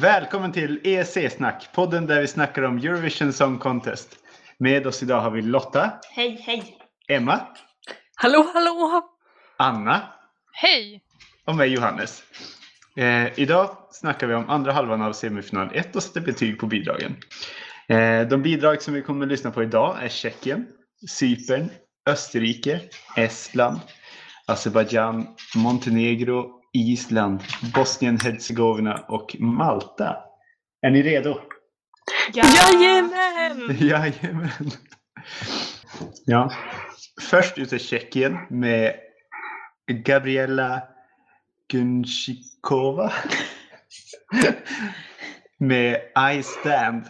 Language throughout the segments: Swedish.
Välkommen till ESC-snack, podden där vi snackar om Eurovision Song Contest. Med oss idag har vi Lotta, Hej, hej! Emma, Hallå, hallå! Anna Hej! och mig Johannes. Eh, idag snackar vi om andra halvan av semifinal 1 och sätter betyg på bidragen. Eh, de bidrag som vi kommer att lyssna på idag är Tjeckien, Cypern, Österrike, Estland, Azerbajdzjan, Montenegro, Island, Bosnien-Hercegovina och Malta. Är ni redo? Jajamän! Jajamän. Ja. Först ut är Tjeckien med Gabriella Gunchikova. med I stand.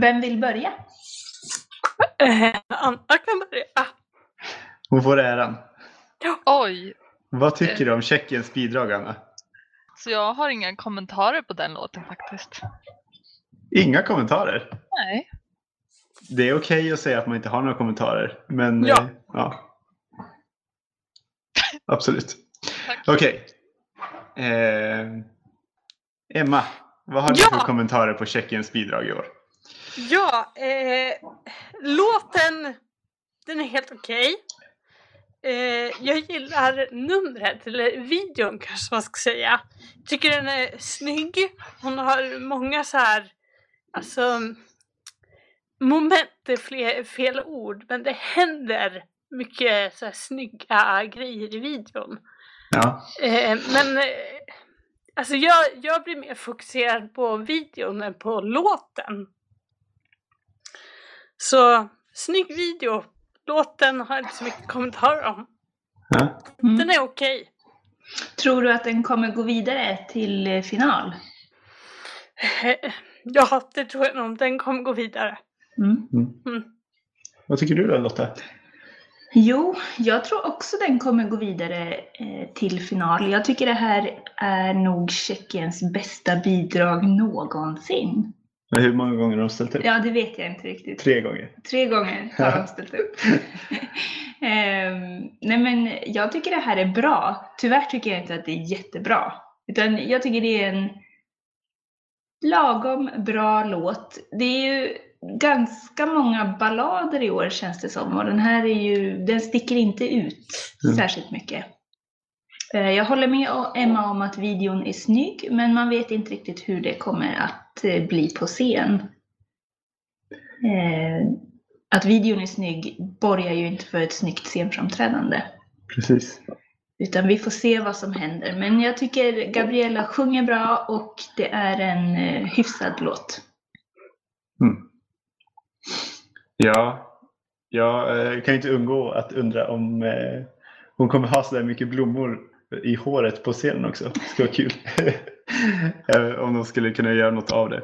Vem vill börja? Eh, Anna kan börja. Hon får äran. Oj, Vad tycker du om Tjeckiens bidrag, Anna? så jag har inga kommentarer på den låten faktiskt. Inga kommentarer. Nej. Det är okej att säga att man inte har några kommentarer. Men Ja. eh, ja. Absolut. Okej. Eh, Emma, vad har du Ja. för kommentarer på Tjeckiens bidrag i år? Ja, eh, låten, den är helt okej. Eh, jag gillar numret, eller videon kanske man ska säga. Tycker den är snygg. Hon har många så här, alltså moment är fler, fel ord, men det händer mycket så här snygga grejer i videon. Ja. Eh, men eh, alltså jag, jag blir mer fokuserad på videon än på låten. Så snygg video. Låten har jag inte så mycket kommentarer om. ja. Den är okej. Tror du att den kommer gå vidare till eh, final? Ja, det tror jag nog. Den kommer gå vidare. Mm. Mm. Vad tycker du då Lotta? Jo, jag tror också den kommer gå vidare eh, till final. Jag tycker det här är nog Tjeckiens bästa bidrag någonsin. Hur många gånger har de ställt upp? Ja, det vet jag inte riktigt. Tre gånger. Tre gånger har de ställt upp. Ehm, nej men jag tycker det här är bra. Tyvärr tycker jag inte att det är jättebra. Utan jag tycker det är en lagom bra låt. Det är ju ganska många ballader i år känns det som. Och den här är ju, den sticker inte ut Mm. särskilt mycket. Eh, Jag håller med Emma om att videon är snygg, men man vet inte riktigt hur det kommer att eh, bli på scen. Eh, Att videon är snygg borgar ju inte för ett snyggt scenframträdande. Precis. Utan vi får se vad som händer. Men jag tycker Gabriella sjunger bra och det är en eh, hyfsad låt. Mm. Ja, jag kan inte undgå att undra om hon kommer ha så där mycket blommor i håret på scenen också. Det ska vara kul. Eh, om de skulle kunna göra något av det.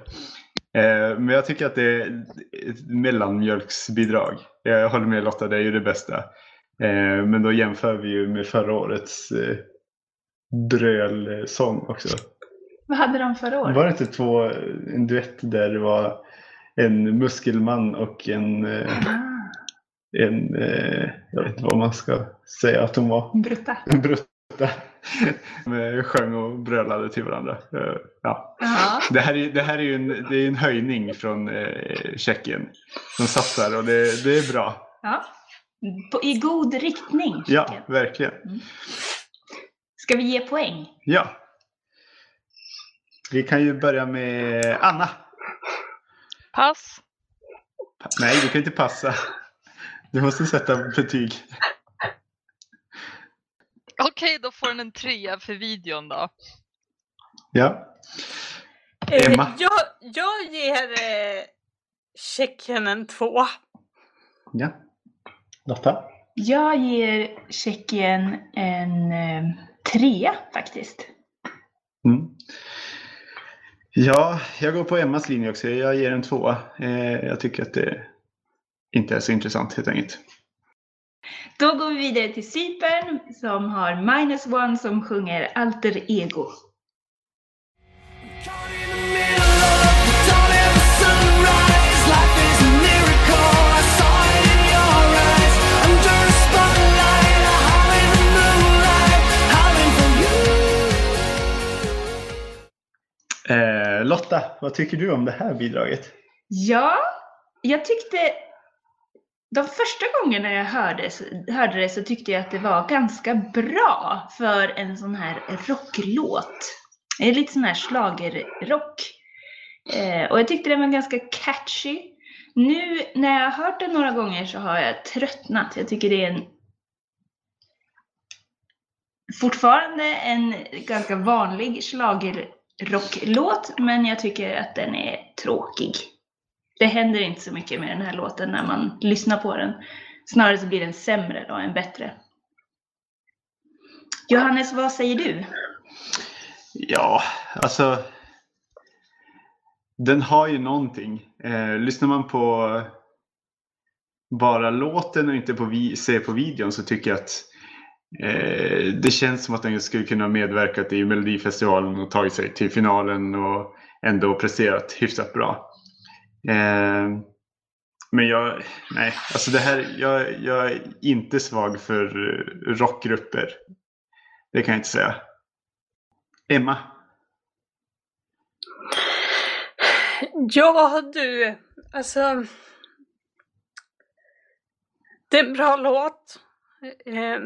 Eh, men jag tycker att det är ett mellanmjölksbidrag. Jag håller med Lotta, det är ju det bästa. Eh, men då jämför vi ju med förra årets brölsång också. Vad hade de förra året? Var det inte två, en duett där det var en muskelman och en, Ah, en jag vet inte vad man ska säga att hon var, brutta. en brutta. Med sjöng och brölade till varandra. Eh, Ja. Det, här är, det här är ju en, det är en höjning från eh, Tjeckien. De satsar och det, det är bra. ja. På, I god riktning. Ja, verkligen. Ska vi ge poäng? Ja. Vi kan ju börja med Anna. Pass. Nej, du kan inte passa. Du måste sätta betyg. Okej, då får den en trea för videon då. Ja. Eh, Emma? Jag, jag ger eh, Tjeckien en två. ja. Lotta? Jag ger Tjeckien en eh, trea faktiskt. Mm. Ja, jag går på Emmas linje också. Jag ger en tvåa. Eh, jag tycker att det inte är så intressant helt enkelt. Då går vi vidare till Cypern som har Minus One som sjunger Alter Ego. Eh, Lotta, vad tycker du om det här bidraget? Ja, jag tyckte de första gångerna jag hörde, hörde det så tyckte jag att det var ganska bra för en sån här rocklåt. Det är lite sån här schlagerrock. Eh, och jag tyckte den var ganska catchy. Nu när jag har hört den några gånger så har jag tröttnat. Jag tycker det är en fortfarande en ganska vanlig schlagerrocklåt men jag tycker att den är tråkig. Det händer inte så mycket med den här låten när man lyssnar på den. Snarare så blir den sämre då än bättre. Johannes, vad säger du? Ja, alltså. Den har ju någonting. Eh, lyssnar man på bara låten och inte på vi ser på videon så tycker jag att eh, det känns som att den skulle kunna medverkat i Melodifestivalen och tagit sig till finalen och ändå presterat hyfsat bra. Eh, men jag, nej, alltså det här, jag, jag är inte svag för eh, rockgrupper. Det kan jag inte säga. Emma? Ja du, alltså. Det är en bra låt. Eh,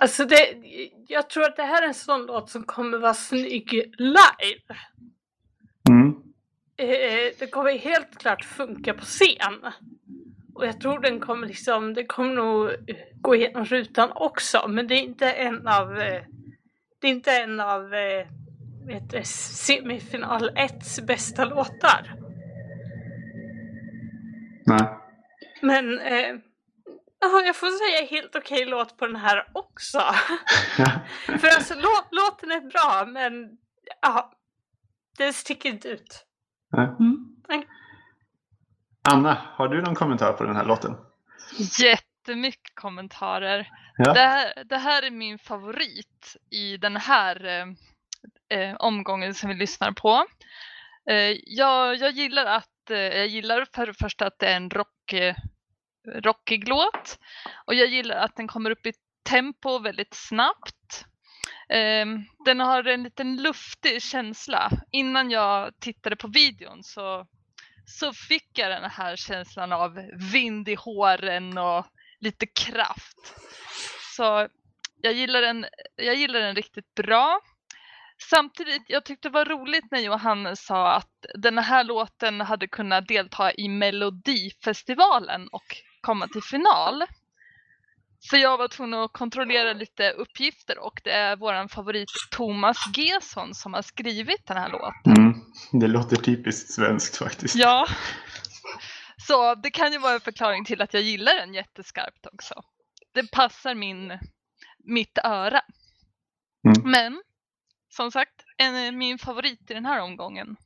Alltså det, jag tror att det här är en sån låt som kommer vara snygg live. Eh, det kommer helt klart funka på scen. Och jag tror den kommer liksom, det kommer nog gå igenom rutan också. Men det är inte en av, eh, det är inte en av eh, vet semifinal 1 bästa låtar. Nej. Men eh, ja, jag får säga helt okej låt på den här också. För alltså lå, låten är bra men ja, det sticker inte ut. Mm. Anna, har du någon kommentar på den här låten? Jättemycket kommentarer. Ja. Det, här, det här är min favorit i den här eh, eh, omgången som vi lyssnar på. Eh, jag, jag gillar att eh, jag gillar för det första att det är en rock, eh, rockig låt och jag gillar att den kommer upp i tempo väldigt snabbt. Eh, den har en liten luftig känsla. Innan jag tittade på videon så, så fick jag den här känslan av vind i håren och lite kraft. Så jag gillar den, jag gillar den riktigt bra. Samtidigt, jag tyckte det var roligt när Johannes sa att den här låten hade kunnat delta i Melodifestivalen och komma till final. För jag var tvungen att kontrollera lite uppgifter och det är våran favorit Thomas Gesson som har skrivit den här låten. Mm. Det låter typiskt svenskt faktiskt. Ja. Så det kan ju vara en förklaring till att jag gillar den jätteskarpt också. Det passar min, mitt öra. Mm. Men som sagt, en, min favorit i den här omgången.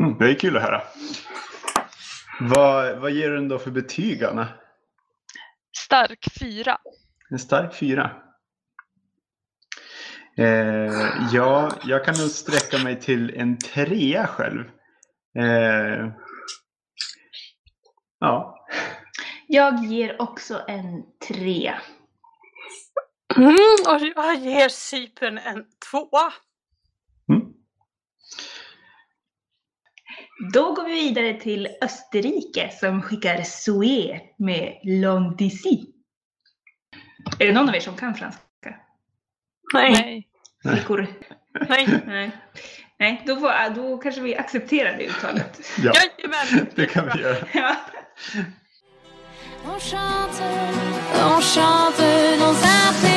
Mm, det är kul att höra. Vad, vad ger du den då för betyg, Anna? Stark fyra. En stark fyra. Eh, ja, jag kan nog sträcka mig till en trea själv. Eh, ja, Jag ger också en tre. Mm, och jag ger Cypern en tvåa. Då går vi vidare till Österrike som skickar Soué med Long d'ici. Är det någon av er som kan franska? Nej, Nej. Flickor? nej. Nej. Nej, då, får, då kanske vi accepterar det uttalet. ja Jajamän. det kan vi göra. Ja. On chante, on chante dans un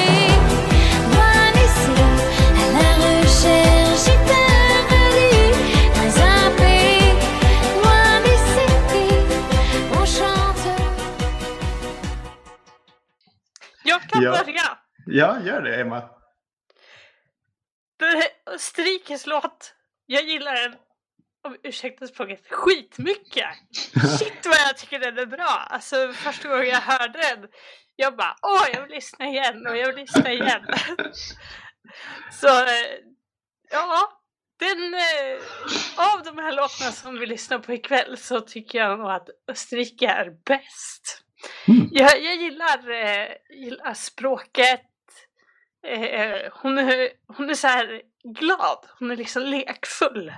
kan Ja. börja. Ja, gör det Emma. Österrikes låt. Jag gillar den, om ursäkta språket, skitmycket. Shit vad jag tycker den är bra. Alltså första gången jag hörde den, jag bara åh jag vill lyssna igen och jag vill lyssna igen. Så eh, ja, den, eh, av de här låtarna som vi lyssnar på ikväll så tycker jag nog att Österrike är bäst. Mm. Jag, jag gillar, eh, gillar språket. Eh, hon, är, hon är så här glad, hon är liksom lekfull.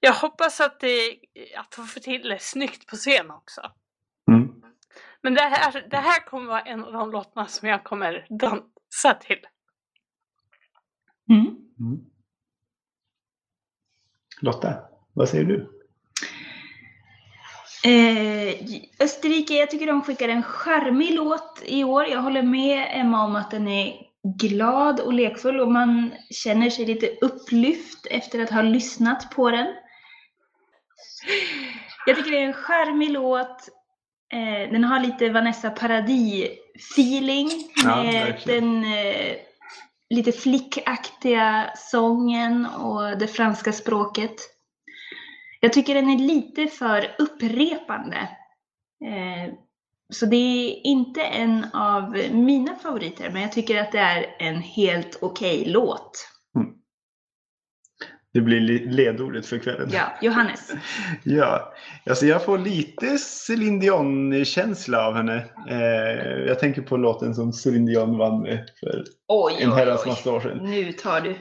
Jag hoppas att, det, att hon får till det snyggt på scen också. Mm. Men det här, det här kommer vara en av de låtarna som jag kommer dansa till. Mm. Mm. Lotta, vad säger du? Eh, Österrike, jag tycker de skickar en charmig låt i år. Jag håller med Emma om att den är glad och lekfull och man känner sig lite upplyft efter att ha lyssnat på den. Jag tycker det är en charmig låt. Eh, den har lite Vanessa Paradis-feeling Ja, med verkligen. den eh, lite flickaktiga sången och det franska språket. Jag tycker den är lite för upprepande. Eh, så det är inte en av mina favoriter, men jag tycker att det är en helt okej låt. Det blir li- ledordet för kvällen. Ja, Johannes. Ja, alltså jag får lite Céline Dion-känsla av henne. Eh, jag tänker på låten som Céline Dion vann med för Oj, en herrans massa år sedan. Nu tar du.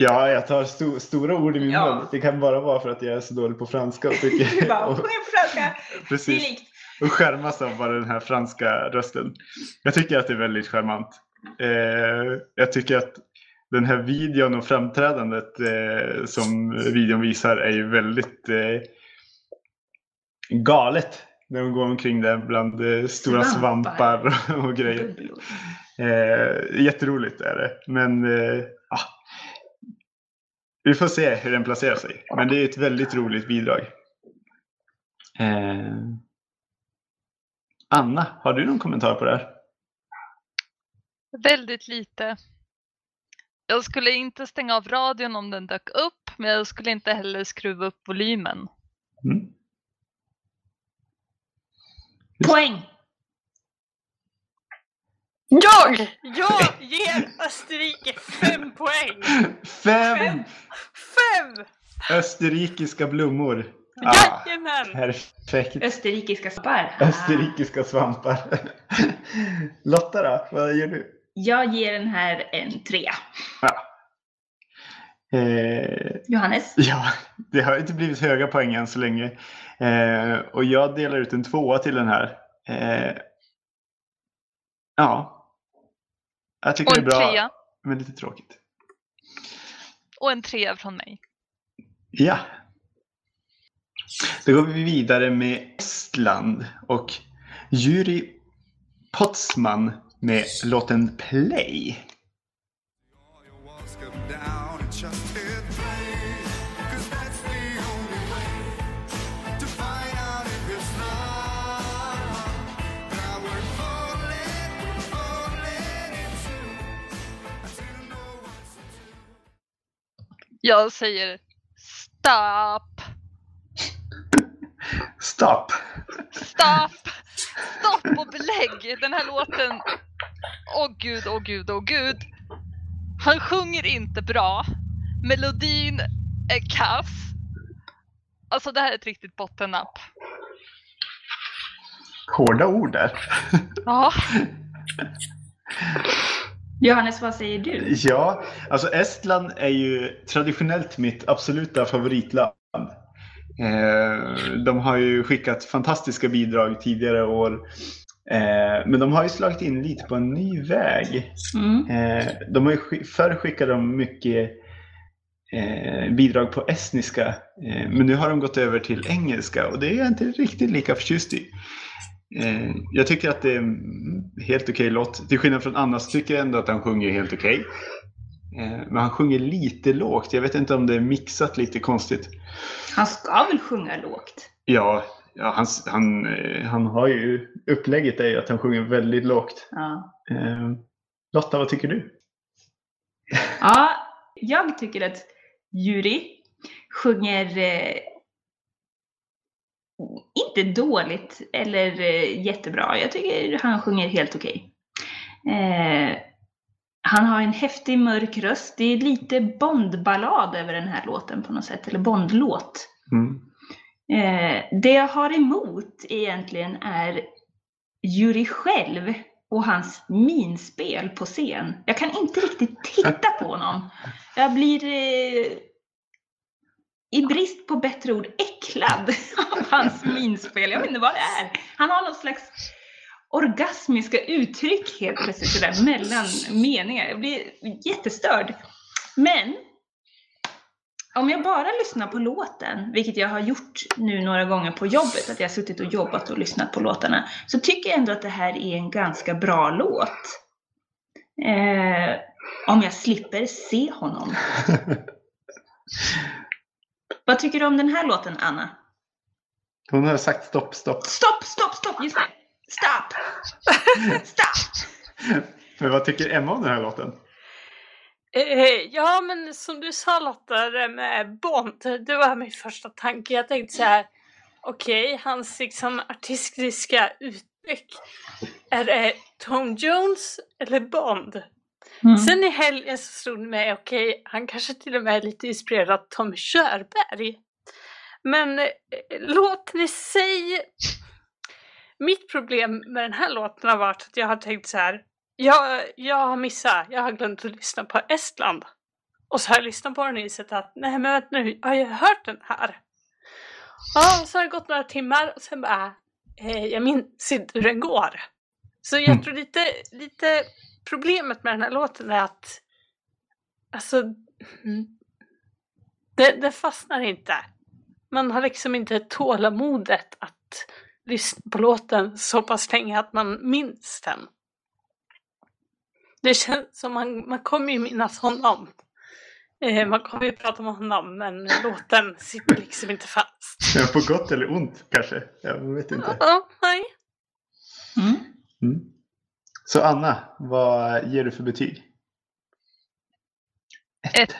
Ja, jag tar sto- stora ord i min Ja. mun. Det kan bara vara för att jag är så dålig på franska. Och, tycker, Du bara, och, "Sjung franska. Precis, likt. och skärmas av bara den här franska rösten. Jag tycker att det är väldigt charmant. Eh, jag tycker att den här videon och framträdandet eh, som videon visar är ju väldigt eh, galet. När de går omkring där bland eh, stora Svampar. svampar och grejer. Eh, jätteroligt är det. Men eh, ah, vi får se hur den placerar sig. Men det är ett väldigt roligt bidrag. Eh, Anna, har du någon kommentar på det här? Väldigt lite. Jag skulle inte stänga av radion om den dök upp, men jag skulle inte heller skruva upp volymen. Mm. Poäng! Jag! Jag ger Österrike fem poäng! Fem Fem! österrikiska blommor. Ah, Jajamän! perfekt. Österrikiska svampar. Österrikiska svampar. Lotta då, vad gör du? Jag ger den här en trea. Eh, Johannes? Ja, det har inte blivit höga poäng än så länge. Eh, och jag delar ut en tvåa till den här. Eh, ja. Jag tycker Och det är bra, trea. men lite tråkigt. Och en trea från mig. Ja. Då går vi vidare med Estland och Juri Potsman med låten Play. Jag säger stopp, Stop! stopp, stopp och belägg. Den här låten, åh gud, åh gud, åh gud. Han sjunger inte bra. Melodin är kass. Alltså det här är ett riktigt bottennapp. Hårda ord där. Ja, Johannes, vad säger du? Ja, alltså Estland är ju traditionellt mitt absoluta favoritland. Eh, de har ju skickat fantastiska bidrag tidigare år. Eh, men de har ju slagit in lite på en ny väg. Mm. Eh, de har ju, förr skickade de mycket bidrag på estniska. Men nu har de gått över till engelska och det är jag inte riktigt lika förtjust i. Eh, jag tycker att det är en helt okej låt. Till skillnad från Anna så tycker jag ändå att han sjunger helt okej. Eh, men han sjunger lite lågt. Jag vet inte om det är mixat lite konstigt. Han ska väl sjunga lågt? Ja, ja han, han, eh, han har ju upplägget är ju att han sjunger väldigt lågt. Ja. Eh, Lotta, vad tycker du? ja, jag tycker att Juri sjunger eh, inte dåligt eller eh, jättebra. Jag tycker han sjunger helt okej. Eh, han har en häftig mörk röst. Det är lite Bondballad över den här låten på något sätt, eller Bondlåt. Mm. Eh, det jag har emot egentligen är Juri själv. och hans minspel på scen. Jag kan inte riktigt titta på honom. Jag blir eh, i brist på bättre ord äcklad av hans minspel. Jag vet inte vad det är. Han har någon slags orgasmiska uttryck helt plötsligt sådär mellan meningar. Jag blir jättestörd. Men om jag bara lyssnar på låten, vilket jag har gjort nu några gånger på jobbet, att jag har suttit och jobbat och lyssnat på låtarna, så tycker jag ändå att det här är en ganska bra låt. Eh, om jag slipper se honom. Vad tycker du om den här låten, Anna? Hon har sagt stopp, stopp. Stopp, stopp, stopp! Just det! Stopp! Stopp! Men vad tycker Emma om den här låten? Eh, ja, men som du sa Lotta, det med Bond, det var min första tanke. Jag tänkte så här, okej, hans liksom artistiska uttryck. Är det Tom Jones eller Bond? Mm. Sen i helgen så slog det mig, okej, han kanske till och med är lite inspirerad av Tom Körberg. Men eh, låten i sig, mitt problem med den här låten har varit att jag har tänkt så här, jag, jag har missat, jag har glömt att lyssna på Estland. Och så har jag lyssnat på den och insett att nej men vänta nu, har jag hört den här? Ja, och så har det gått några timmar och sen bara, eh, jag minns inte hur den går. Så jag Mm. tror lite, lite problemet med den här låten är att, alltså, mm, det, det fastnar inte. Man har liksom inte tålamodet att lyssna på låten så pass länge att man minns den. Det känns som man, man kommer ju minnas honom. Eh, man kommer ju prata om honom men låten sitter liksom inte fast. Ja, På gott eller ont kanske? Jag vet inte. Ja, nej. Mm. Mm. Så Anna, vad ger du för betyg? Ett.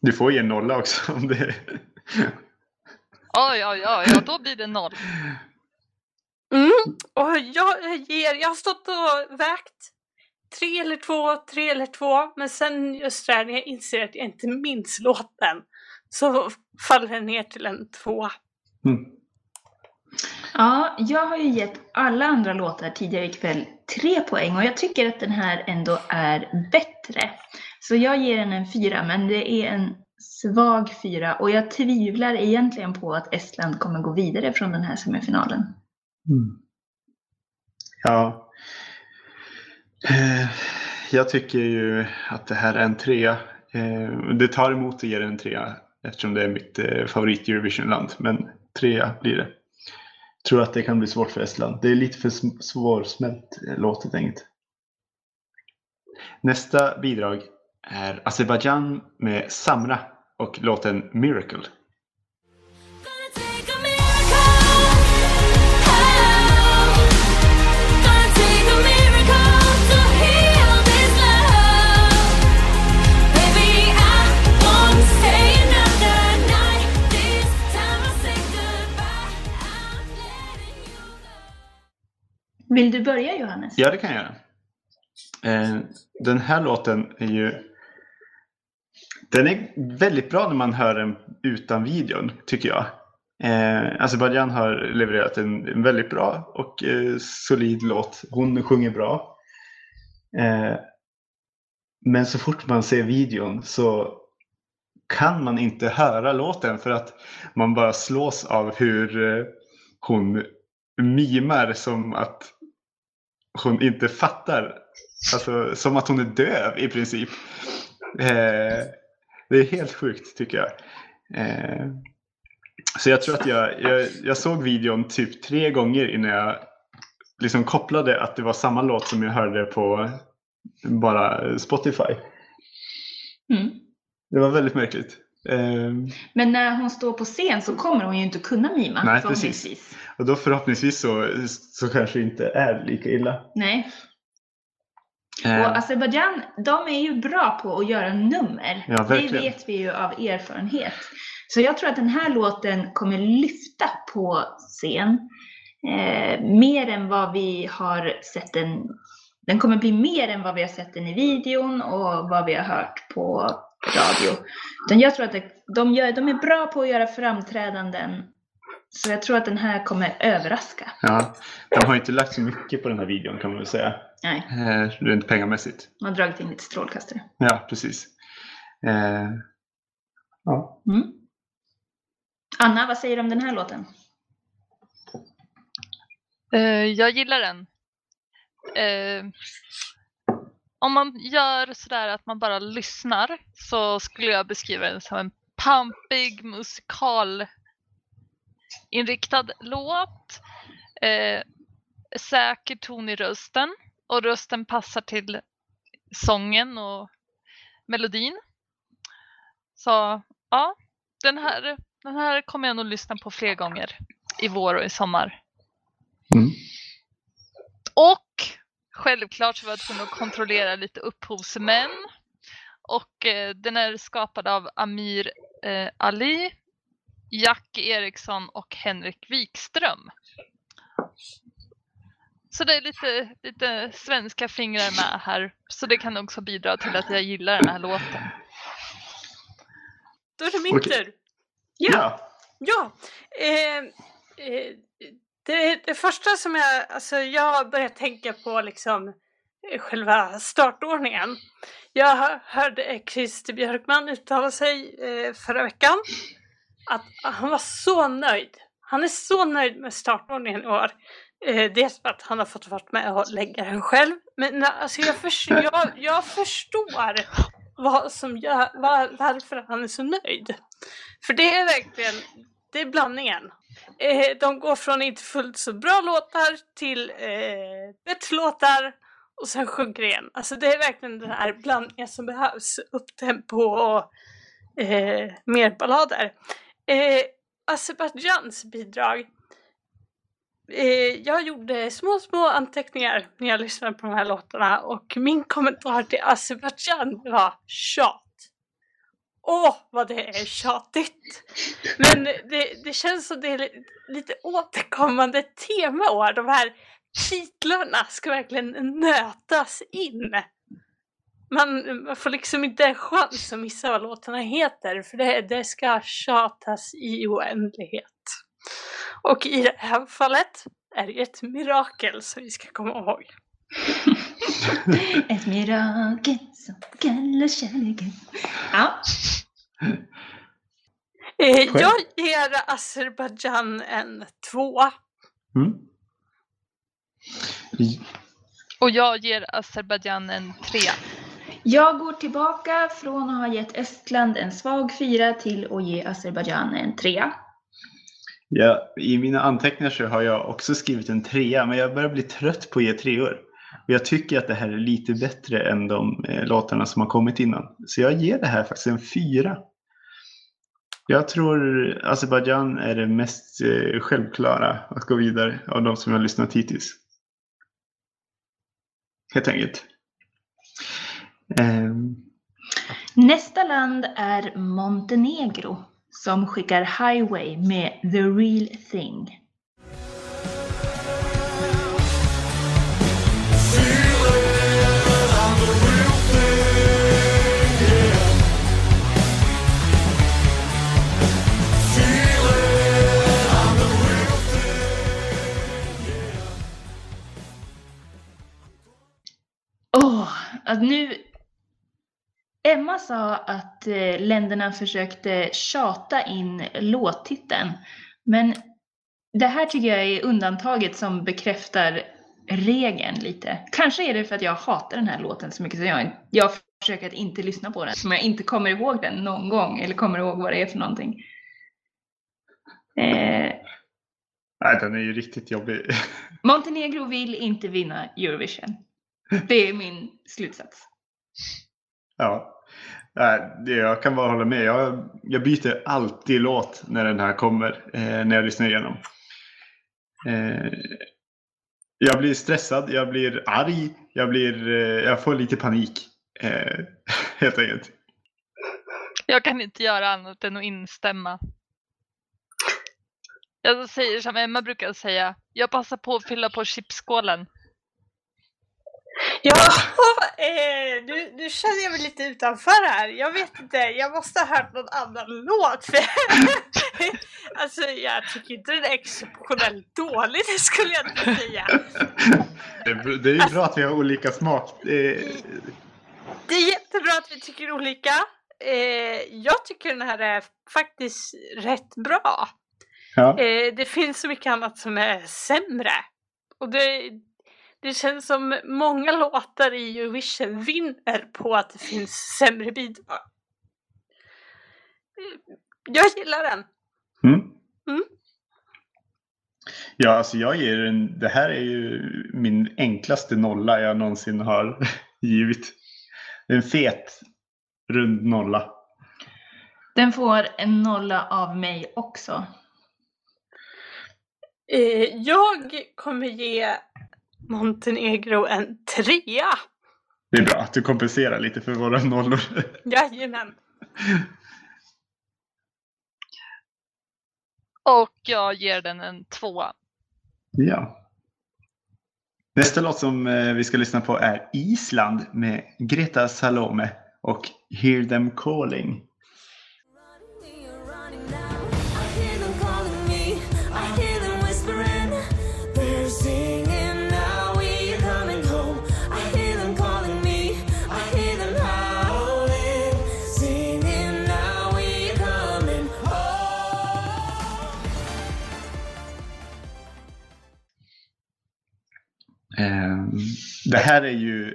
Du får ge en nolla också om det Oj, oj, oj, ja, då blir det noll. Mm. Och jag ger, jag har stått och vägt tre eller två, tre eller två, men sen just där när jag inser att jag inte minns låten så faller den ner till en två. Mm. Ja, jag har ju gett alla andra låtar tidigare ikväll tre poäng och jag tycker att den här ändå är bättre. Så jag ger den en fyra, men det är en svag fyra och jag tvivlar egentligen på att Estland kommer gå vidare från den här semifinalen. Mm. Ja. Eh, Jag tycker ju att det här är en trea. Eh, Det tar emot att ge den en trea eftersom det är mitt eh, favorit Eurovisionland. Men trea blir det. Tror att det kan bli svårt för Estland. Det är lite för svårsmält eh, låt helt enkelt. Nästa bidrag är Azerbaijan med Samra och låten Miracle. Vill du börja Johannes? Ja, det kan jag göra. Eh, den här låten är ju... Den är väldigt bra när man hör den utan videon, tycker jag. Eh, alltså Azerbajdzjan har levererat en, en väldigt bra och eh, solid låt. Hon sjunger bra. Eh, men så fort man ser videon så kan man inte höra låten för att man bara slås av hur eh, hon mimar som att hon inte fattar. Alltså som att hon är döv i princip. Eh, det är helt sjukt tycker jag. Eh, så jag tror att jag, jag, jag såg videon typ tre gånger innan jag liksom kopplade att det var samma låt som jag hörde på bara Spotify. Mm. Det var väldigt märkligt. Eh, Men när hon står på scen så kommer hon ju inte kunna mima Nej, förhoppningsvis. och då förhoppningsvis så, så kanske det inte är lika illa. Nej. Eh, Och Azerbaijan, de är ju bra på att göra nummer. Ja, det verkligen. vet vi ju av erfarenhet. Så jag tror att den här låten kommer lyfta på scen. Eh, mer än vad vi har sett den. Den kommer bli mer än vad vi har sett den i videon och vad vi har hört på radio. Utan jag tror att det, de, gör, de är bra på att göra framträdanden Så jag tror att den här kommer överraska. Ja, de har inte lagt så mycket på den här videon kan man väl säga. Nej, Eh, rent pengamässigt. man har dragit in lite strålkastare. Ja, precis. Eh, ja. Mm. Anna, vad säger du om den här låten? Eh, jag gillar den. Eh, om man gör sådär att man bara lyssnar så skulle jag beskriva den som en pampig musikal inriktad låt. Eh, säker ton i rösten och rösten passar till sången och melodin. Så ja, den här, den här kommer jag nog lyssna på fler gånger i vår och i sommar. Mm. Och självklart så var jag tvungen att kontrollera lite upphovsmän. Och eh, den är skapad av Amir eh, Ali, Jack Eriksson och Henrik Wikström. Så det är lite, lite svenska fingrar med här. Så det kan också bidra till att jag gillar den här låten. Då är det min tur. ja. Ja, eh, eh, det, det första som jag, alltså jag började tänka på liksom eh, själva startordningen. Jag hörde Christer Björkman uttala sig eh, förra veckan att han var så nöjd. Han är så nöjd med startordningen i år. Eh, dels för att han har fått vara med och lägga den själv. Men alltså jag, förs- jag, jag förstår vad som gör, var, varför han är så nöjd. För det är verkligen, det är blandningen. Eh, de går från inte fullt så bra låtar till eh, bättre låtar och sen sjunker det igen. Alltså det är verkligen den här blandningen som behövs. Upptempo och eh, mer ballader. Eh, Azerbajdzjans bidrag. Eh, jag gjorde små, små anteckningar när jag lyssnade på de här låtarna och min kommentar till Azerbajdzjan var tjat. Åh, vad det är tjatigt! Men det, det känns som det är lite återkommande tema år. De här titlarna ska verkligen nötas in. Man, man får liksom inte en chans att missa vad låtarna heter för det, det ska tjatas i oändlighet. Och i det här fallet är det ett mirakel som vi ska komma ihåg. Ett mirakel som kallar kärleken. Ja, Eh, Själv? jag ger Azerbajdzjan en tvåa. Mm. Och jag ger Azerbajdzjan en trea. jag går tillbaka från att ha gett Estland en svag fyra till att ge Azerbajdzjan en trea. Ja, I mina anteckningar så har jag också skrivit en trea, men jag börjar bli trött på att ge treor. Och jag tycker att det här är lite bättre än de eh, låtarna som har kommit innan. Så jag ger det här faktiskt en fyra. Jag tror Azerbajdzjan är det mest eh, självklara att gå vidare av de som jag har lyssnat hittills. Helt enkelt. Ehm, Nästa land är Montenegro som skickar Highway med The Real Thing. Att nu... Emma sa att eh, länderna försökte tjata in låttiteln. Men det här tycker jag är undantaget som bekräftar regeln lite. Kanske är det för att jag hatar den här låten så mycket så jag, jag försöker att inte lyssna på den. Som jag inte kommer ihåg den någon gång eller kommer ihåg vad det är för någonting. Eh, nej, den är ju riktigt jobbig. Montenegro vill inte vinna Eurovision. Det är min slutsats. Ja, jag kan bara hålla med. Jag, jag byter alltid låt när den här kommer, eh, när jag lyssnar igenom. Eh, jag blir stressad, jag blir arg, jag, blir, eh, jag får lite panik. Helt enkelt. Jag kan inte göra annat än att instämma. Jag säger som Emma brukar säga, jag passar på att fylla på chipsskålen. Ja, eh, nu, nu känner jag mig lite utanför här. Jag vet inte, jag måste ha hört någon annan låt. För alltså, jag tycker inte den är exceptionellt dålig, det skulle jag inte säga. Det är, ju bra att vi har olika smak. Det är, Det är jättebra att vi tycker olika. Eh, jag tycker den här är faktiskt rätt bra. ja. Eh, det finns så mycket annat som är sämre. Och det, det känns som många låtar i Eurovision vinner på att det finns sämre bidrag. Jag gillar den. Mm. Mm. Ja, alltså jag ger en, det här är ju min enklaste nolla jag någonsin har givit. Det är en fet rund nolla. Den får en nolla av mig också. Eh, jag kommer ge Montenegro en trea. Det är bra att du kompenserar lite för våra nollor. Jajamän. Och jag ger den en tvåa. Ja. Nästa låt som eh, vi ska lyssna på är Island med Greta Salome och Hear Them Calling. Det här är ju,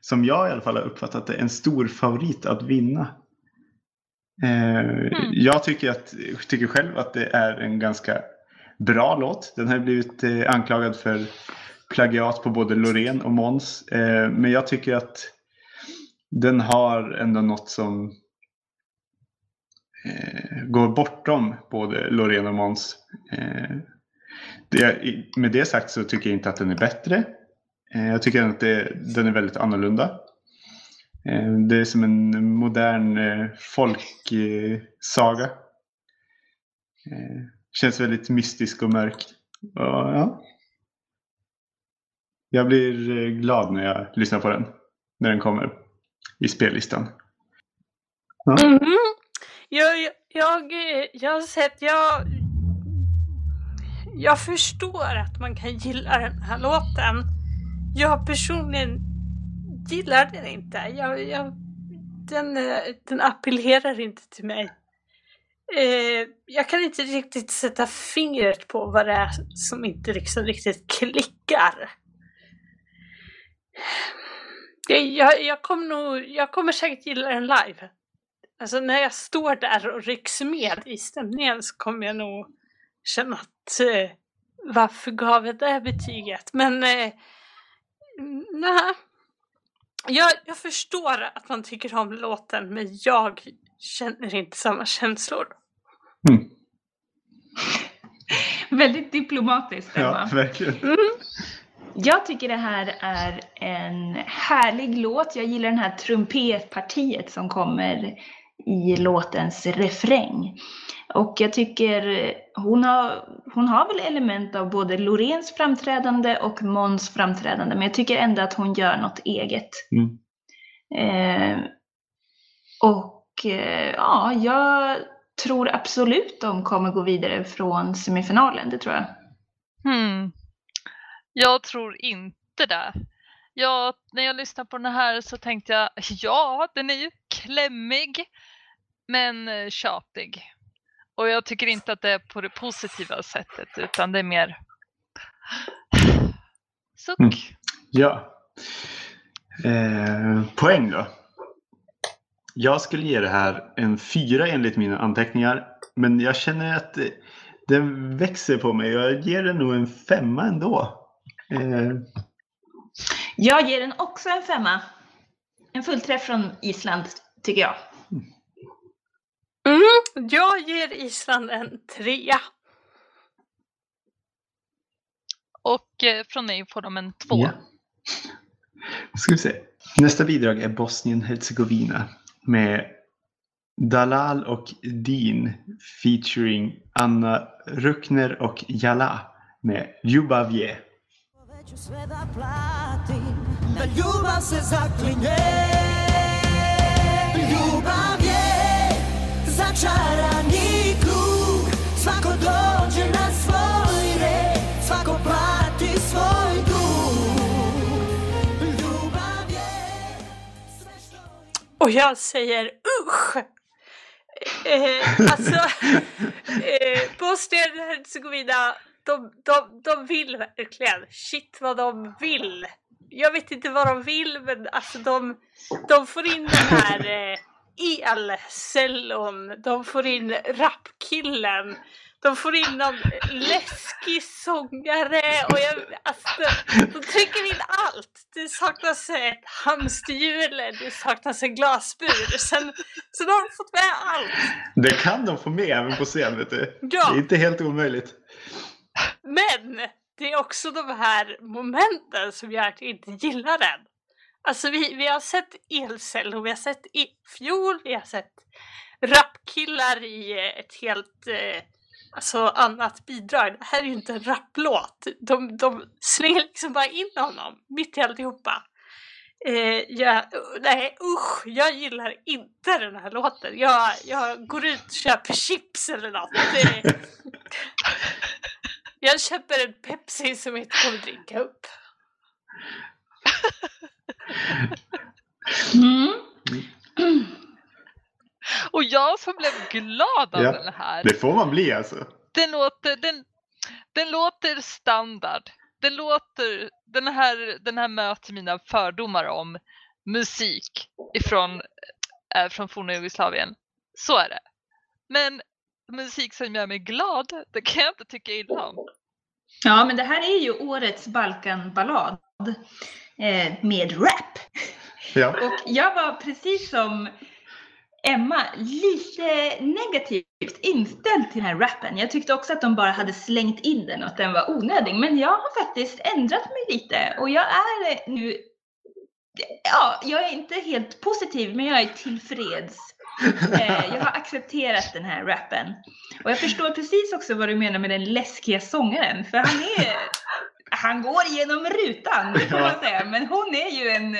som jag i alla fall har uppfattat det, en stor favorit att vinna. Eh, Jag tycker, att, tycker själv att det är en ganska bra låt. Den har blivit eh, anklagad för plagiat på både Loreen och Måns. Eh, Men jag tycker att den har ändå något som går bortom både Loreen och Måns. Med det sagt så tycker jag inte att den är bättre. Eh, jag tycker att det, den är väldigt annorlunda. Eh, det är som en modern eh, folksaga. Känns väldigt mystisk och mörk. Och, ja. Jag blir glad när jag lyssnar på den. När den kommer i spellistan. Ja. Mm -hmm. jag, jag, jag har sett, jag, jag förstår att man kan gilla den här låten. Jag personligen gillar den inte. Jag, jag, den, eh, den appellerar inte till mig. Eh, jag kan inte riktigt sätta fingret på vad det är som inte liksom riktigt klickar. Jag, jag, jag, kommer nog, jag kommer säkert gilla den live. Alltså när jag står där och rycks med i stämningen så kommer jag nog känna att eh, varför gav jag det här betyget? Men eh, nej. Jag, jag förstår att man tycker om låten men jag känner inte samma känslor. Mm. Väldigt diplomatiskt, Emma. Ja, verkligen. Jag tycker det här är en härlig låt. Jag gillar den här trumpetpartiet som kommer i låtens refräng. Och jag tycker hon har, hon har väl element av både Loreens framträdande och Måns framträdande, men jag tycker ändå att hon gör något eget. Mm. Eh, och eh, ja, jag tror absolut de kommer gå vidare från semifinalen, det tror jag. Hmm. Jag tror inte det. Jag, när jag lyssnade på den här så tänkte jag, ja, den är ju klämmig, men eh, tjatig. Och jag tycker inte att det är på det positiva sättet, utan det är mer suck. Mm. Ja. Eh, poäng då. Jag skulle ge det här en fyra enligt mina anteckningar. Men jag känner att den växer på mig. Jag ger den nog en femma ändå. Eh, Jag ger den också en femma. En fullträff från Island, tycker jag. Jag ger Island en trea. Och eh, från mig får de en två. ja. Ska vi se. Nästa bidrag är Bosnien-Hercegovina med Dalal och Dean featuring Anna Ruckner och Jala med Ljubavje. Ljubav se zaklinje Ljubav začarani krug Svako dođe na svoj red Svako plati svoj dug Ljubav je sve što Och jag säger usch! Eh, alltså, eh, Bosnien och Hercegovina, de, de, de vill verkligen. Shit vad de vill. Jag vet inte vad de vill men alltså de, de får in den här eh, elcellon, de får in rapkillen, de får in någon läskig sångare och jag, alltså, de trycker in allt. Det saknas ett hamsterhjul, det saknas en glasbur. Sen, sen har de fått med allt. Det kan de få med även på scen, vet du. Ja. Det är inte helt omöjligt. Men det är också de här momenten som gör att jag inte gillar den. Alltså vi, vi har sett elcellor, vi har sett i fjol, vi har sett rapkillar i eh, ett helt eh, alltså, annat bidrag. Det här är ju inte en rapplåt. De, de slänger liksom bara in honom mitt i alltihopa. Eh, jag, nej usch, jag gillar inte den här låten. Jag, jag går ut och köper chips eller något. Jag köper en Pepsi som jag inte kommer dricka upp. Mm. Och jag som blev glad av Ja, den här. Det får man bli alltså. Den låter, den, den låter standard. Den låter, den här, den här möter mina fördomar om musik ifrån, äh, från forna Jugoslavien. Så är det. Men musik som gör mig glad, det kan jag inte tycka illa om. Ja, men det här är ju årets Balkanballad med rap. Ja. Och jag var precis som Emma lite negativt inställd till den här rappen. Jag tyckte också att de bara hade slängt in den och att den var onödig. Men jag har faktiskt ändrat mig lite och jag är nu Ja, jag är inte helt positiv men jag är tillfreds. Eh, jag har accepterat den här rappen. Och jag förstår precis också vad du menar med den läskiga sångaren. För han är... Han går igenom rutan, det får man säga. Men hon är ju en...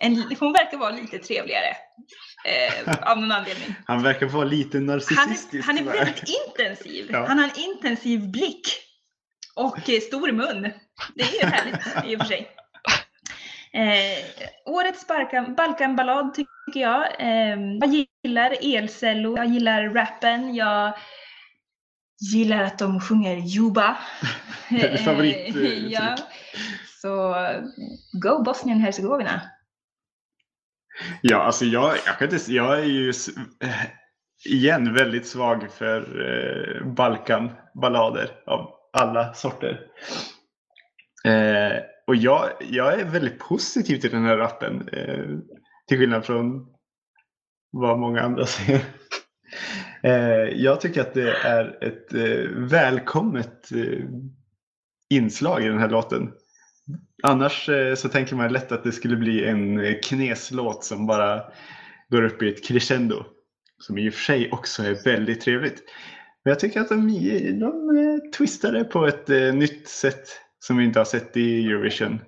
en hon verkar vara lite trevligare. Eh, av någon anledning. Han verkar vara lite Han narcissistisk. är, han är väldigt intensiv. Ja. Han har en intensiv blick. Och eh, stor mun. Det är ju härligt i och för sig. Eh, årets Balkan, Balkanballad tycker jag. Eh, jag gillar elcellor, jag gillar rappen, jag gillar att de sjunger Juba. Favorit, eh, ja. Så go Bosnien-Hercegovina. Ja, alltså jag, jag, kan inte, jag är ju eh, igen väldigt svag för eh, Balkanballader av alla sorter. Eh, och jag, jag är väldigt positiv till den här rappen. Eh, till skillnad från vad många andra säger. Eh, jag tycker att det är ett eh, välkommet eh, inslag i den här låten. Annars så tänker man lätt att det skulle bli en kneslåt som bara går upp i ett crescendo. Som i och för sig också är väldigt trevligt. Men jag tycker att de, de twistade twistar det på ett nytt sätt som vi inte har sett i Eurovision.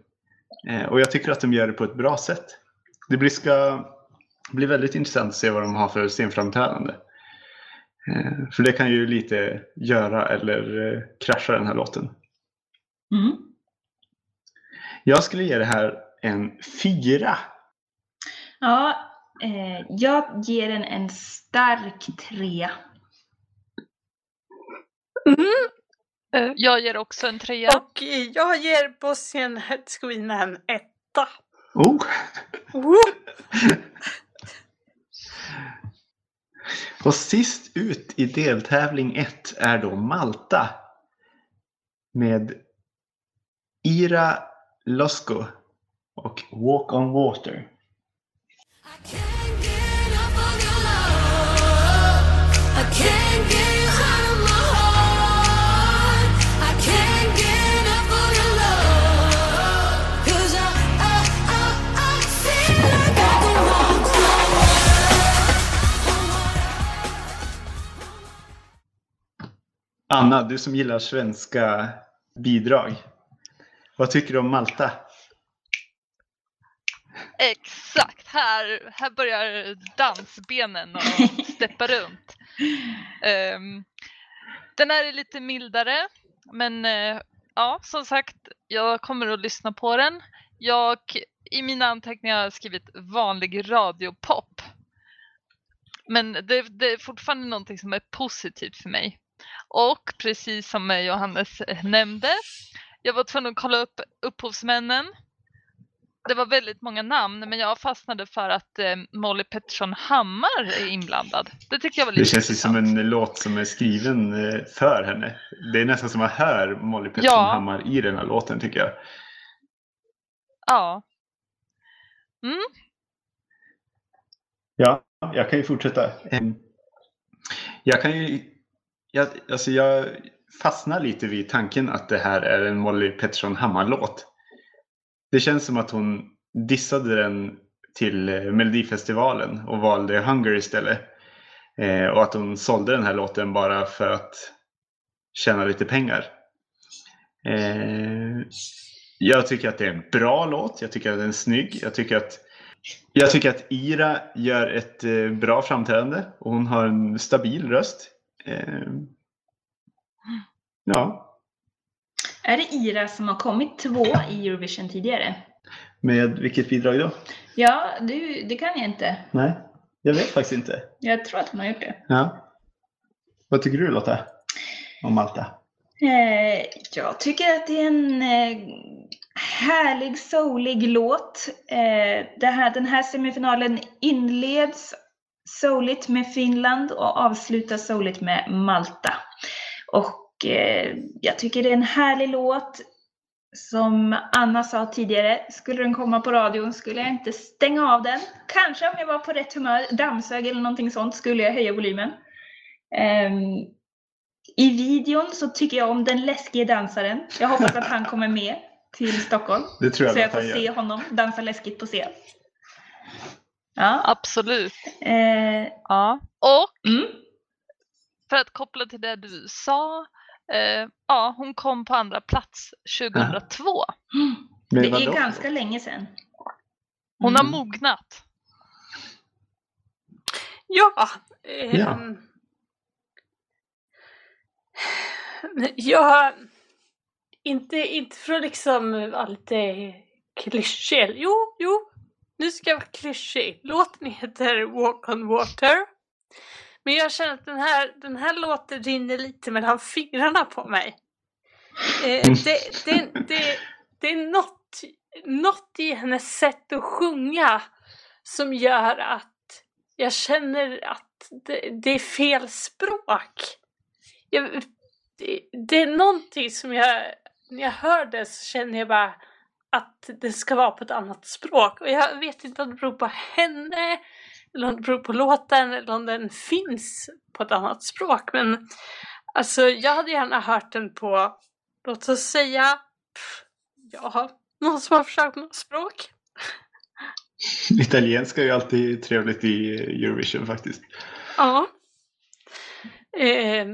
Och jag tycker att de gör det på ett bra sätt. Det blir, ska bli väldigt intressant att se vad de har för scenframträdande. Eh, för det kan ju lite göra eller eh, krascha den här låten. Mm. Jag skulle ge det här en fyra. Ja, eh, jag ger den en stark trea. Mm. Jag ger också en trea. Och jag ger Bosnien-Hercegovina en etta. Oh. Och sist ut i deltävling 1 är då Malta. Med Ira Losko och Walk on Water. I can't get Anna, du som gillar svenska bidrag. Vad tycker du om Malta? Exakt, här, här börjar dansbenen och steppa runt. Um, den här är lite mildare, men uh, ja, som sagt, jag kommer att lyssna på den. Jag, I mina anteckningar har jag skrivit vanlig radiopop. Men det, det är fortfarande någonting som är positivt för mig. Och precis som Johannes nämnde, jag var tvungen att kolla upp upphovsmännen det var väldigt många namn men jag fastnade för att eh, Molly Pettersson Hammar är inblandad. Det tyckte jag var lite Det känns ju som en låt som är skriven eh, för henne. Det är nästan som man hör Molly Pettersson Ja. Hammar i den här låten tycker jag. Ja. Ja, jag kan ju fortsätta. Em, Jag kan ju... Jag, alltså jag fastnar lite vid tanken att det här är en Molly Pettersson Hammar-låt. Det känns som att hon dissade den till eh, Melodifestivalen och valde Hunger istället. Eh, och att hon sålde den här låten bara för att tjäna lite pengar. Eh, jag tycker att det är en bra låt. Jag tycker att den är snygg. Jag tycker att jag tycker att Ira gör ett eh, bra framträdande och hon har en stabil röst. Eh, ja, Är det Ira som har kommit två i Eurovision tidigare? med vilket bidrag då? Ja, du, det kan jag inte. Nej, jag vet faktiskt inte. Jag tror att hon har gjort det. Ja. Vad tycker du Lotta? Om Malta? Eh, jag tycker att det är en eh, härlig, soulig låt. Eh, här, den här semifinalen inleds souligt med Finland och avslutas souligt med Malta. Och eh, jag tycker det är en härlig låt. Som Anna sa tidigare, skulle den komma på radion skulle jag inte stänga av den. Kanske om jag var på rätt humör, dammsög eller någonting sånt, skulle jag höja volymen. Ehm, i videon så tycker jag om den läskige dansaren. Jag hoppas att han kommer med till Stockholm. Det tror jag Så jag får se honom dansa läskigt på scen. Ja. Absolut. Eh, Ja. Och mm. för att koppla till det du sa. Eh, ja, hon kom på andra plats 2002. Men Det vadå? är ganska länge sedan. Hon har Mm. mognat. Ja. ehm, Ja. Jag... Inte, inte för att liksom vara lite klyschig. Jo, jo. Nu ska jag vara klyschig. Låten heter Walk on Water. Men jag känner att den här, den här låten rinner lite mellan fingrarna på mig. Eh, det, det, det, det är något, något i hennes sätt att sjunga som gör att jag känner att det, det är fel språk. Jag, det, det är någonting som jag, när jag hör det så känner jag bara att det ska vara på ett annat språk. Och jag vet inte om det beror på henne, eller om det beror på låten, eller om den finns på ett annat språk. Men alltså, jag hade gärna hört den på, låt oss säga, pff, ja, någon som har försökt något språk. Italienska är ju alltid trevligt i Eurovision faktiskt. Ja. Ehm,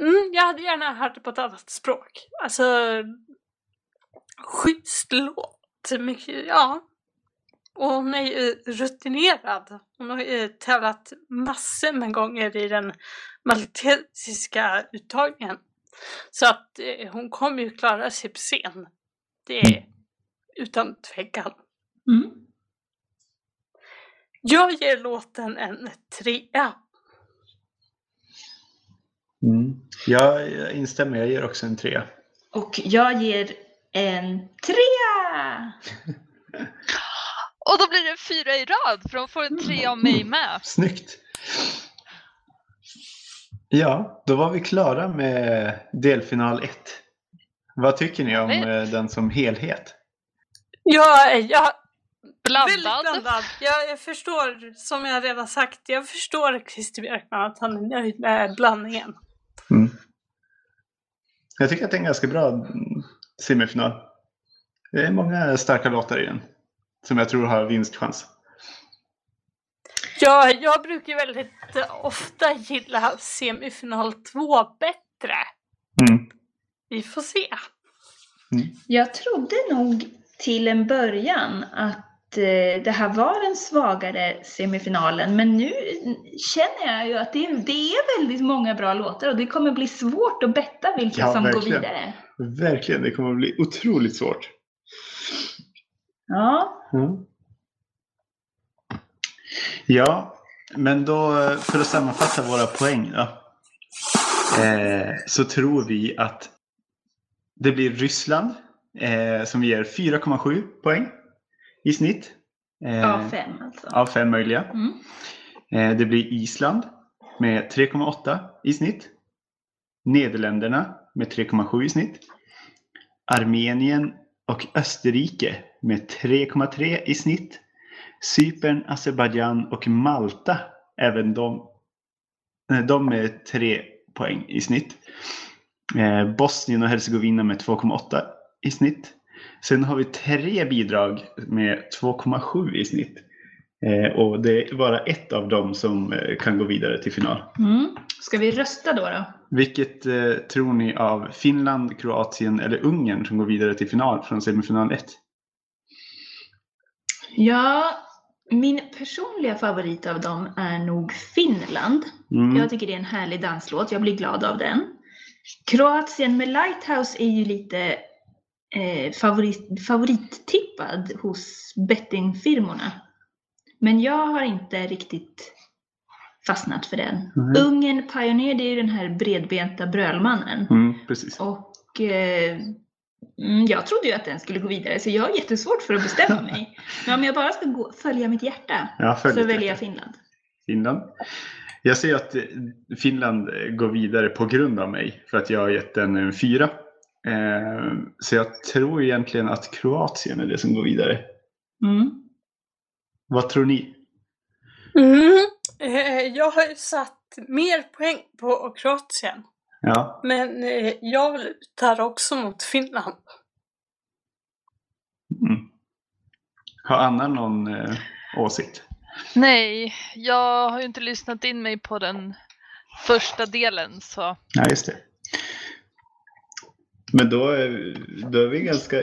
mm, jag hade gärna hört det på ett annat språk. Alltså, schysst låt. Mycket, ja. Och hon är ju rutinerad. Hon har ju tävlat massor med gånger i den maltesiska uttagningen. Så att eh, hon kommer ju klara sig på scen. Det är utan tvekan. Mm. Jag ger låten en trea. Mm. Jag, jag instämmer, jag ger också en trea. Och jag ger en trea! Och då blir det fyra i rad för de får en tre av mig med. Snyggt! Ja, då var vi klara med delfinal 1. Vad tycker ni om Härligt. eh, den som helhet? Jag, jag, Väldigt Blandad. blandad. Jag, jag förstår, som jag redan sagt, jag förstår Christer Björkman att han är nöjd med blandningen. Mm. Jag tycker att det är en ganska bra mm, semifinal. Det är många starka låtar i den. Som jag tror har vinstchans. Jag, jag brukar väldigt ofta gilla semifinal 2 bättre. Mm. Vi får se. Jag trodde nog till en början att det här var den svagare semifinalen, men nu känner jag ju att det, det är väldigt många bra låtar och det kommer bli svårt att betta vilka Ja, som går verkligen. vidare. Verkligen, det kommer bli otroligt svårt. Ja, Mm. Ja, men då eh, för att sammanfatta våra poäng då. Eh, så tror vi att det blir Ryssland eh, som ger 4,7 poäng i snitt. Eh, av fem alltså. av fem möjliga. Mm. Eh, det blir Island med 3,8 i snitt. Nederländerna med 3,7 i snitt. Armenien och Österrike med 3,3 i snitt. Cypern, Azerbajdzjan och Malta, även de, de med 3 poäng i snitt. Eh, Bosnien och Hercegovina med 2,8 i snitt. Sen har vi tre bidrag med 2,7 i snitt. Eh, och det är bara ett av dem som eh, kan gå vidare till final. Mm. Ska vi rösta då? då? Vilket eh, tror ni av Finland, Kroatien eller Ungern som går vidare till final från semifinal 1? Ja, min personliga favorit av dem är nog Finland. Mm. Jag tycker det är en härlig danslåt, jag blir glad av den. Kroatien med Lighthouse är ju lite eh, favorit, favorittippad hos bettingfirmorna. Men jag har inte riktigt fastnat för den. Nej. Ungern Pioneer, det är ju den här bredbenta brölmannen. Mm. Och eh, mm, jag trodde ju att den skulle gå vidare, så jag har jättesvårt för att bestämma mig. Men om jag bara ska gå, följa mitt hjärta Ja, så väljer jag hjärta. Finland. Finland. Jag ser att eh, Finland går vidare på grund av mig för att jag har gett den en fyra. Eh, så jag tror egentligen att Kroatien är det som går vidare. Mm. Vad tror ni? Mm. Eh, jag har ju satt mer poäng på Kroatien. Ja, Men eh, jag lutar också mot Finland. mm. Har Anna någon eh, åsikt? Nej, jag har ju inte lyssnat in mig på den första delen så Nej, just det. Men då är, då är vi ganska,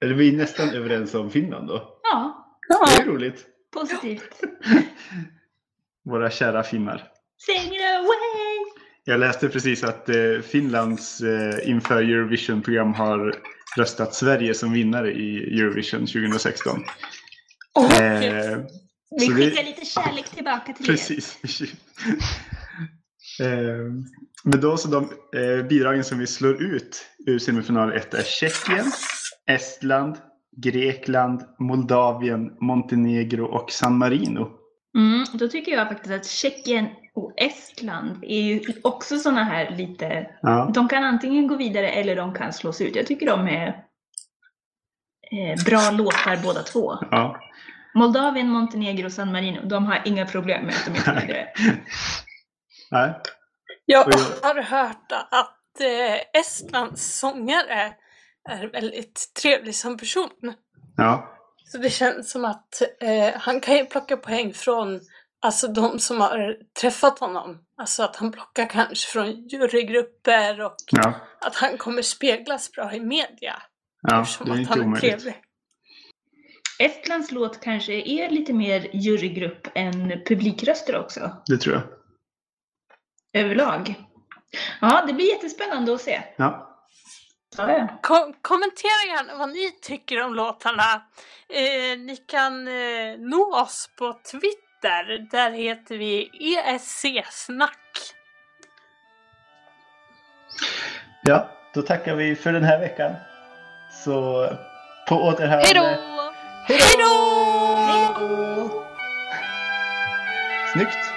eller vi är nästan överens om Finland då. Ja, Det är roligt. positivt. Våra kära finnar. Sing it away! Jag läste precis att eh, Finlands eh, inför Eurovision-program har röstat Sverige som vinnare i Eurovision 2016. Och, Eh, Vi Så det- skickar lite kärlek tillbaka till er. precis. eh, men då så de eh, bidragen som vi slår ut ur semifinal 1 är Tjeckien, Estland, Grekland, Moldavien, Montenegro och San Marino. Mm, då tycker jag faktiskt att Tjeckien och Estland är ju också sådana här lite... Ja, De kan antingen gå vidare eller de kan slås ut. Jag tycker de är eh, bra låtar båda två. ja. Moldavien, Montenegro och San Marino, de har inga problem med att de inte vidare. Nej. jag har hört att eh, Estlands sångare är väldigt trevlig som person. Ja, Så det känns som att eh, han kan ju plocka poäng från alltså, de som har träffat honom. Alltså att han plockar kanske från jurygrupper och ja, att han kommer speglas bra i media. ja eftersom det är att inte han är trevlig. Estlands låt kanske är lite mer jurygrupp än publikröster också, Det tror jag. Överlag. Ja, det blir jättespännande att se. Ja. Kom- kommentera gärna vad ni tycker om låtarna. Eh, ni kan eh, nå oss på Twitter. Där heter vi ESC-snack. ja, då tackar vi för den här veckan. Så på återhörande. Hej då! Hej då! Snyggt!